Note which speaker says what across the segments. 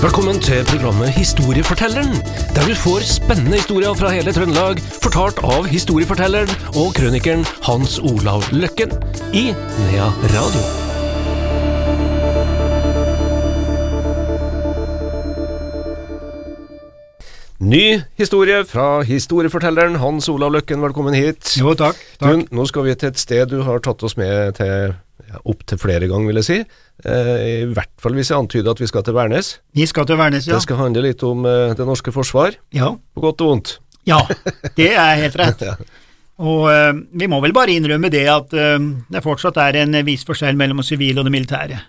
Speaker 1: Velkommen til programmet Historiefortelleren, der du får spennende historier fra hele Trøndelag, fortalt av historiefortelleren og krønikeren Hans Olav Løkken i Nea Radio. Ny historie fra historiefortelleren Hans Olav Løkken, velkommen hit.
Speaker 2: Jo, takk. takk.
Speaker 1: Du, nå skal vi til et sted du har tatt oss med til opptil flere ganger, vil jeg si. Eh, I hvert fall hvis jeg antyder at vi skal til Værnes.
Speaker 2: Vi skal til Værnes, ja.
Speaker 1: Det skal handle litt om eh, det norske forsvar,
Speaker 2: Ja,
Speaker 1: på godt og vondt.
Speaker 2: ja det er helt rett.
Speaker 1: Ja.
Speaker 2: Og eh, vi må vel bare innrømme det at det fortsatt er en viss forskjell mellom det sivile og det militære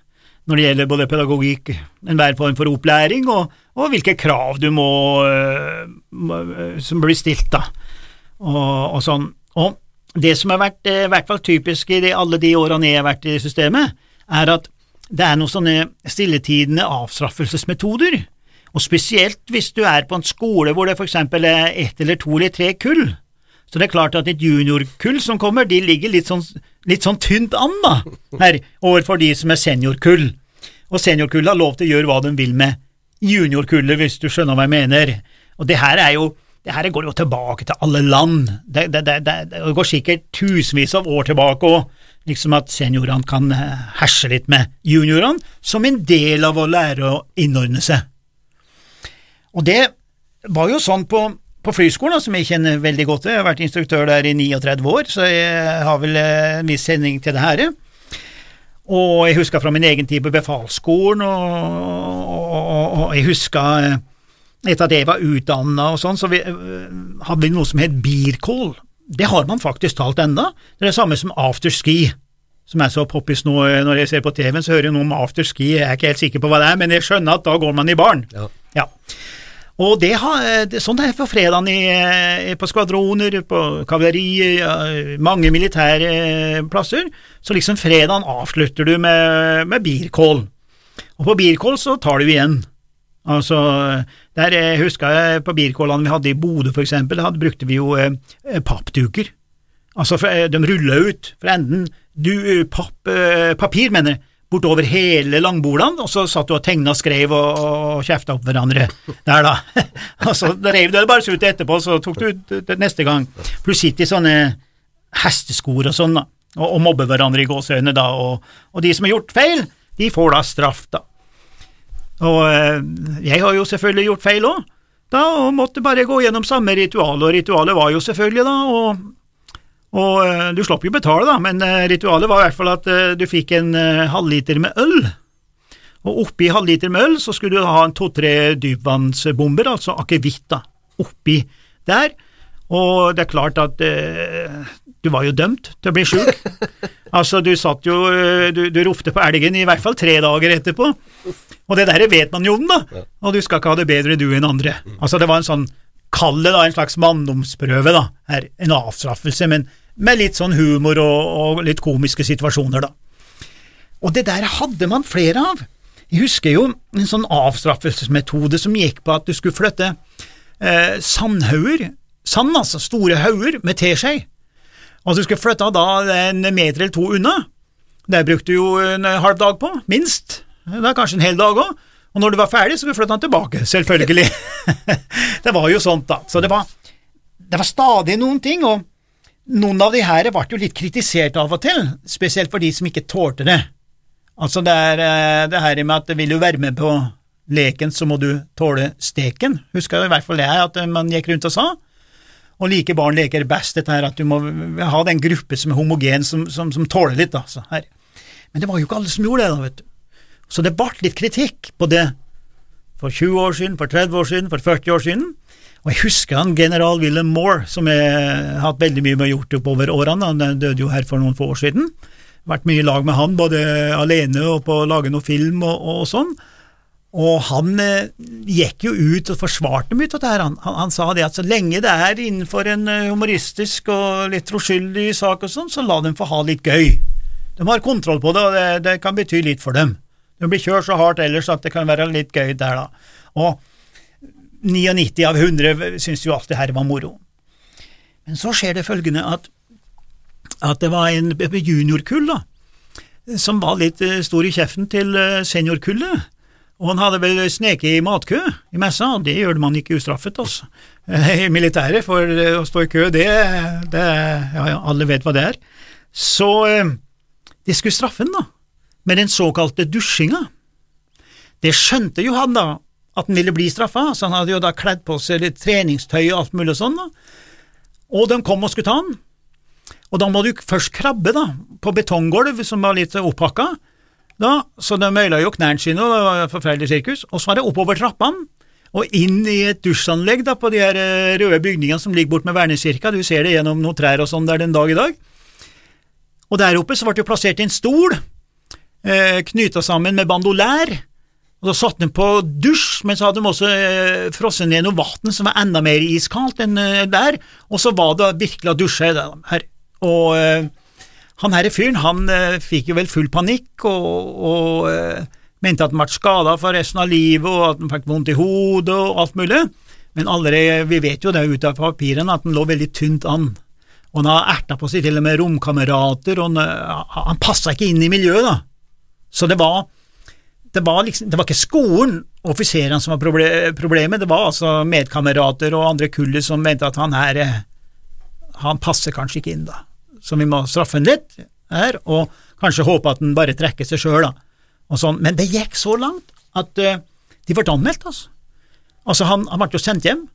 Speaker 2: når det gjelder både pedagogikk, enhver form for opplæring, og, og hvilke krav du må, må som blir stilt, da, og, og sånn. Og det som har vært eh, i hvert fall typisk i alle de årene jeg har vært i systemet, er at det er noen sånne stilletidende avstraffelsesmetoder, og spesielt hvis du er på en skole hvor det for eksempel er ett eller to eller tre kull. Så det er klart at et juniorkull som kommer, de ligger litt sånn, litt sånn tynt an da, her, overfor de som er seniorkull. Og seniorkullet har lov til å gjøre hva de vil med juniorkullet, hvis du skjønner hva jeg mener. Og det her er jo det her går jo tilbake til alle land. Det, det, det, det, går sikkert tusenvis av år tilbake òg, liksom at seniorene kan eh, herse litt med juniorene, som en del av å lære å innordne seg. Og det var jo sånn på, på flyskolen, som jeg kjenner veldig godt til. Jeg har vært instruktør der i 39 år, så jeg har vel eh, en viss sending til det her. Og jeg husker fra min egen tid på befalsskolen, og, og, og, og jeg husker eh, etter at jeg var utdanna og sånn, så vi, øh, hadde vi noe som het beercall. Det har man faktisk talt enda. Det er det samme som afterski, som er så poppis nå øh, når jeg ser på TV-en, så hører jeg noe om afterski, jeg er ikke helt sikker på hva det er, men jeg skjønner at da går man i baren.
Speaker 1: Ja.
Speaker 2: Ja. Og det har, det, sånn er det på fredagen i, eh, på skvadroner, på kavaleri, mange militære eh, plasser, så liksom fredagen avslutter du med, med beercall. Og på beercall så tar du igjen. Altså, der jeg husker jeg på birkålene vi hadde i Bodø for eksempel, da brukte vi jo eh, eh, pappduker. Altså, eh, de rulla ut fra enden du, eh, papp, eh, papir, mener jeg, bortover hele langbordene, og så satt du og tegna og skrev og, og kjefta opp hverandre der, da. og så reiv du det bare ut etterpå, så tok du ut det neste gang. Du sitter i sånne hesteskor og sånn, da, og, og mobber hverandre i gåseøynene, da, og, og de som har gjort feil, de får da straff, da. Og eh, jeg har jo selvfølgelig gjort feil òg, da, og måtte bare gå gjennom samme ritual, og ritualet var jo selvfølgelig da, og, og eh, du slapp jo betale da, men eh, ritualet var i hvert fall at du fikk en halvliter med øl, og oppi halvliter med øl så skulle du ha en to-tre dypvannsbomber, altså akevitt da, oppi der, og det er klart at eh, du var jo dømt til å bli sjuk. altså, du satt jo, eh, du, du rofte på elgen i hvert fall tre dager etterpå, og det der vet man jo om, da, og du skal ikke ha det bedre du enn andre. Altså, det var en sånn, kall det da, en slags manndomsprøve, da, her, en avstraffelse, men med litt sånn humor og, og litt komiske situasjoner, da. Og det der hadde man flere av. Jeg husker jo en sånn avstraffelsesmetode som gikk på at du skulle flytte eh, sandhauger, sand altså, store hauger med teskje, og du skulle flytte da en meter eller to unna. Det brukte du jo en halv dag på, minst. Det er kanskje en hel dag òg. Og når du var ferdig, så skulle du flytte den tilbake, selvfølgelig. det var jo sånt, da. Så det var, det var stadig noen ting, og noen av de her ble jo litt kritisert av og til, spesielt for de som ikke tålte det. Altså det er eh, det her med at vil du være med på leken, så må du tåle steken. Husker jeg i hvert fall her, at man gikk rundt og sa. Og like barn leker best, dette her at du må ha den gruppe som er homogen, som, som, som tåler litt, da. Så her. Men det var jo ikke alle som gjorde det, da, vet du. Så det ble litt kritikk på det for 20 år siden, for 30 år siden, for 40 år siden. Og jeg husker han general William Moore, som jeg har hatt veldig mye med gjort oppover årene, han døde jo her for noen få år siden. Vært mye i lag med han, både alene og på å lage noe film og, og sånn. Og han eh, gikk jo ut og forsvarte mye av det her. Han, han, han sa det at så lenge det er innenfor en eh, humoristisk og litt troskyldig sak og sånn, så la dem få ha litt gøy. De har kontroll på det, og det, det kan bety litt for dem. De blir kjørt så hardt ellers at det kan være litt gøy der, da. Og 99 av 100 syntes jo alt det her var moro. Men så skjer det følgende at, at det var en juniorkull da, som var litt eh, stor i kjeften til eh, seniorkullet, Og han hadde vel sneket i matkø i messa, og det gjør man ikke ustraffet, altså. I militæret, for å stå i kø, det, det Ja, alle vet hva det er. Så eh, de skulle straffe han, da, med den såkalte dusjinga. Det skjønte jo han, da, at han ville bli straffa, så han hadde jo da kledd på seg litt treningstøy og alt mulig sånn, da. Og de kom og skulle ta han. Og da må du først krabbe, da, på betonggulv som var litt opphakka, da, så de øyla jo knærne sine, og det var forferdelig sirkus, og så var det oppover trappene, og inn i et dusjanlegg da, på de her eh, røde bygningene som ligger bort med Vernekirka, du ser det gjennom noen trær og sånn der den dag i dag. Og der oppe så ble det jo plassert en stol, eh, knyta sammen med bandolær, og så satte de på dusj, men så hadde de også eh, frosset ned noe vann som var enda mer iskaldt enn eh, der, og så var det virkelig å dusje her. Og eh, han herre fyren, han eh, fikk jo vel full panikk og, og eh, mente at han ble skada for resten av livet, og at han fikk vondt i hodet og alt mulig. Men allerede, vi vet jo det ut av papirene at han lå veldig tynt an. Og han har erta på seg til og med romkamerater, og han, eh, han passa ikke inn i miljøet, da. Så det var, det var liksom, det var ikke skolen, offiserene, som var problemet, det var altså medkamerater og andre kullet som mente at han her, eh, han passer kanskje ikke inn, da. Så vi må straffe han litt her, og kanskje håpe at han bare trekker seg sjøl. Sånn. Men det gikk så langt at uh, de ble anmeldt, altså. Altså, han, han ble jo sendt hjem,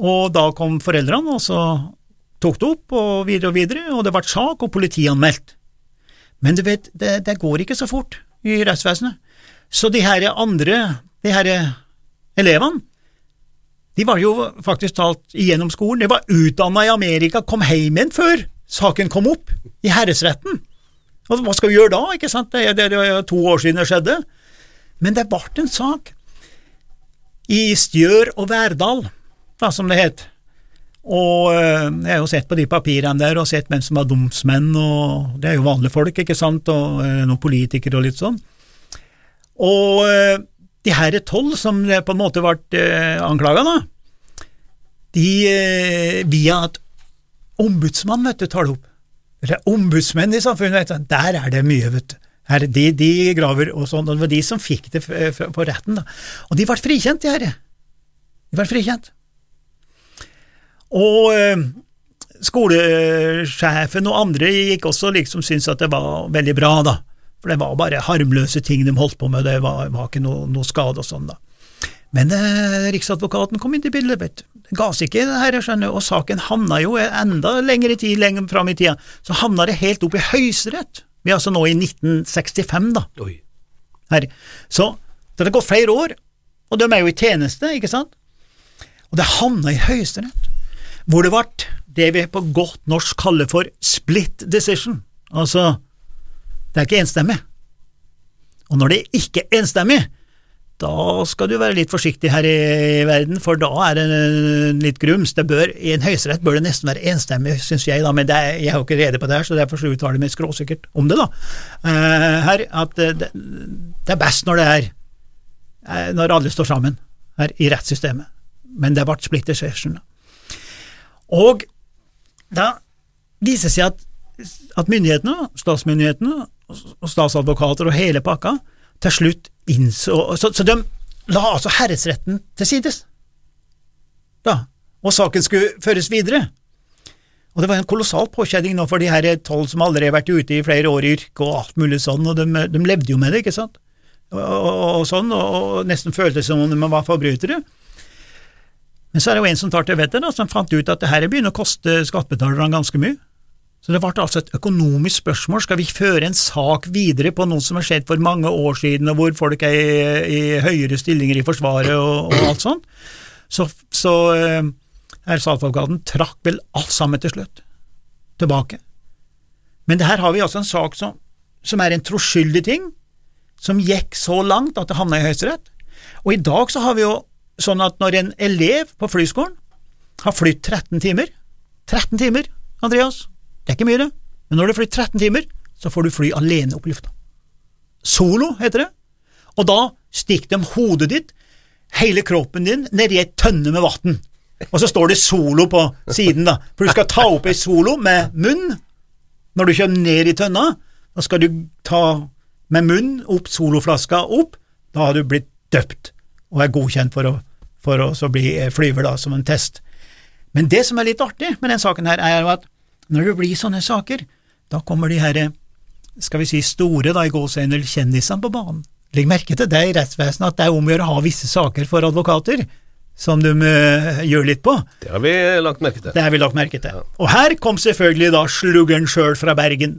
Speaker 2: og da kom foreldrene, og så tok det opp, og videre og videre, og det ble sak og politianmeldt. Men du vet, det, det går ikke så fort i rettsvesenet. Så de her andre, de her elevene, de var jo faktisk talt igjennom skolen, de var utdanna i Amerika, kom hjem igjen før saken kom opp i herresretten. Og hva skal vi gjøre da, ikke sant, det er, det er to år siden det skjedde. Men det ble en sak i Stjør og Verdal, da, som det het. Og eh, jeg har jo sett på de papirene der og sett hvem som var domsmenn, og det er jo vanlige folk, ikke sant, og eh, noen politikere og litt sånn. Og eh, de her tolv som på en måte ble anklaga, da, de via at ombudsmann, vet du, tar det opp. Det er ombudsmenn i samfunnet, der er det mye, vet du. Her, de, de graver og sånn, det var de som fikk det på retten, da. Og de ble frikjent, de her. De ble frikjent. Og øh, skolesjefen og andre gikk også liksom syntes at det var veldig bra, da. For det var bare harmløse ting de holdt på med, det var, var ikke noe, noe skade og sånn, da. Men eh, Riksadvokaten kom inn i bildet, vet du. Ga seg ikke, det her, jeg skjønner, og saken havna jo enda lengre tid, lenger fram i tida, så havna det helt opp i Høyesterett. Vi er altså nå i 1965, da.
Speaker 1: Oi.
Speaker 2: Her. Så det har gått flere år, og de er jo i tjeneste, ikke sant? Og det havna i Høyesterett, hvor det ble det vi på godt norsk kaller for split decision. Altså, det er ikke enstemmig. Og når det ikke er enstemmig, da skal du være litt forsiktig her i verden, for da er det litt grums. Det bør, I en høyesterett bør det nesten være enstemmig, syns jeg, da, men det, jeg har jo ikke rede på det her, så derfor så uttaler jeg meg skråsikkert om det, da. Uh, her, at det, det, er best når det er uh, når alle står sammen her i rettssystemet, men det ble splitter session. Og da viser det seg at, at myndighetene, statsmyndighetene statsadvokater og hele pakka til slutt innså Så, så de la altså herresretten til sides, da, og saken skulle føres videre. Og det var en kolossal påkjenning nå for de her tolv som allerede har vært ute i flere år i yrket og alt mulig sånn, og de, de levde jo med det, ikke sant, og, og, og sånn, og, nesten føltes som om de var forbrytere. Men så er det jo en som tar til vettet, som fant ut at det her begynner å koste skattebetalerne ganske mye. Så det ble altså et økonomisk spørsmål. Skal vi føre en sak videre på noe som har skjedd for mange år siden, og hvor folk er i, i høyere stillinger i Forsvaret og, og alt sånt? Så, så eh, statsadvokaten trakk vel alt sammen til slutt tilbake. Men det her har vi altså en sak som, som er en troskyldig ting, som gikk så langt at det havna i Høyesterett. Og i dag så har vi jo sånn at når en elev på flyskolen har flytt 13 timer 13 timer, Andreas, det er ikke mye, det, men når du flyr 13 timer, så får du fly alene opp i lufta. Solo heter det, og da stikker de hodet ditt, hele kroppen din, nedi ei tønne med vann, og så står det solo på siden, da, for du skal ta opp ei solo med munn når du kommer ned i tønna. Da skal du ta med munn opp soloflaska opp, Da har du blitt døpt og er godkjent for å, for å bli eh, flyver, da, som en test. Men det som er litt artig med den saken her, er jo at når det blir sånne saker, da kommer de her, skal vi si store, da, i gåseøyne, kjendisene på banen. Legg merke til det i rettsvesenet, at det er om å gjøre å ha visse saker for advokater som de uh, gjør litt på.
Speaker 1: Det har vi lagt merke til.
Speaker 2: Det har vi lagt merke til. Og her kom selvfølgelig da sluggeren sjøl fra Bergen.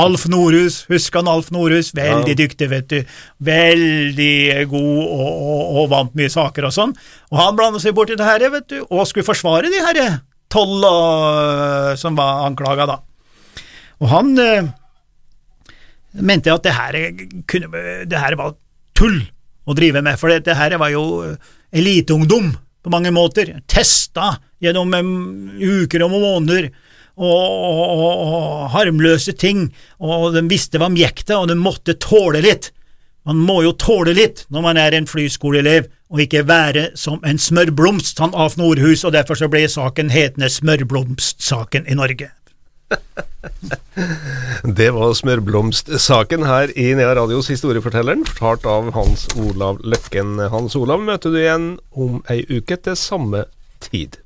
Speaker 2: Alf Norhus, husker han Alf Norhus? Veldig ja. dyktig, vet du. Veldig god og, og, og, vant mye saker og sånn. Og han blanda seg borti det her, vet du, og skulle forsvare de her tolv som var anklaga, da. Og han uh, mente at det her, kunne, det her var tull å drive med, for det her var jo eliteungdom på mange måter, testa gjennom uker og måneder, og, og, og, harmløse ting, og de visste hva de gikk til, og de måtte tåle litt. Man må jo tåle litt når man er en flyskoleelev, og ikke være som en smørblomst, han Af Nordhus, og derfor så ble saken hetende Smørblomstsaken i Norge.
Speaker 1: Det var smørblomstsaken her i Nea Radios Historiefortelleren, fortalt av Hans Olav Løkken. Hans Olav møter du igjen om ei uke til samme tid.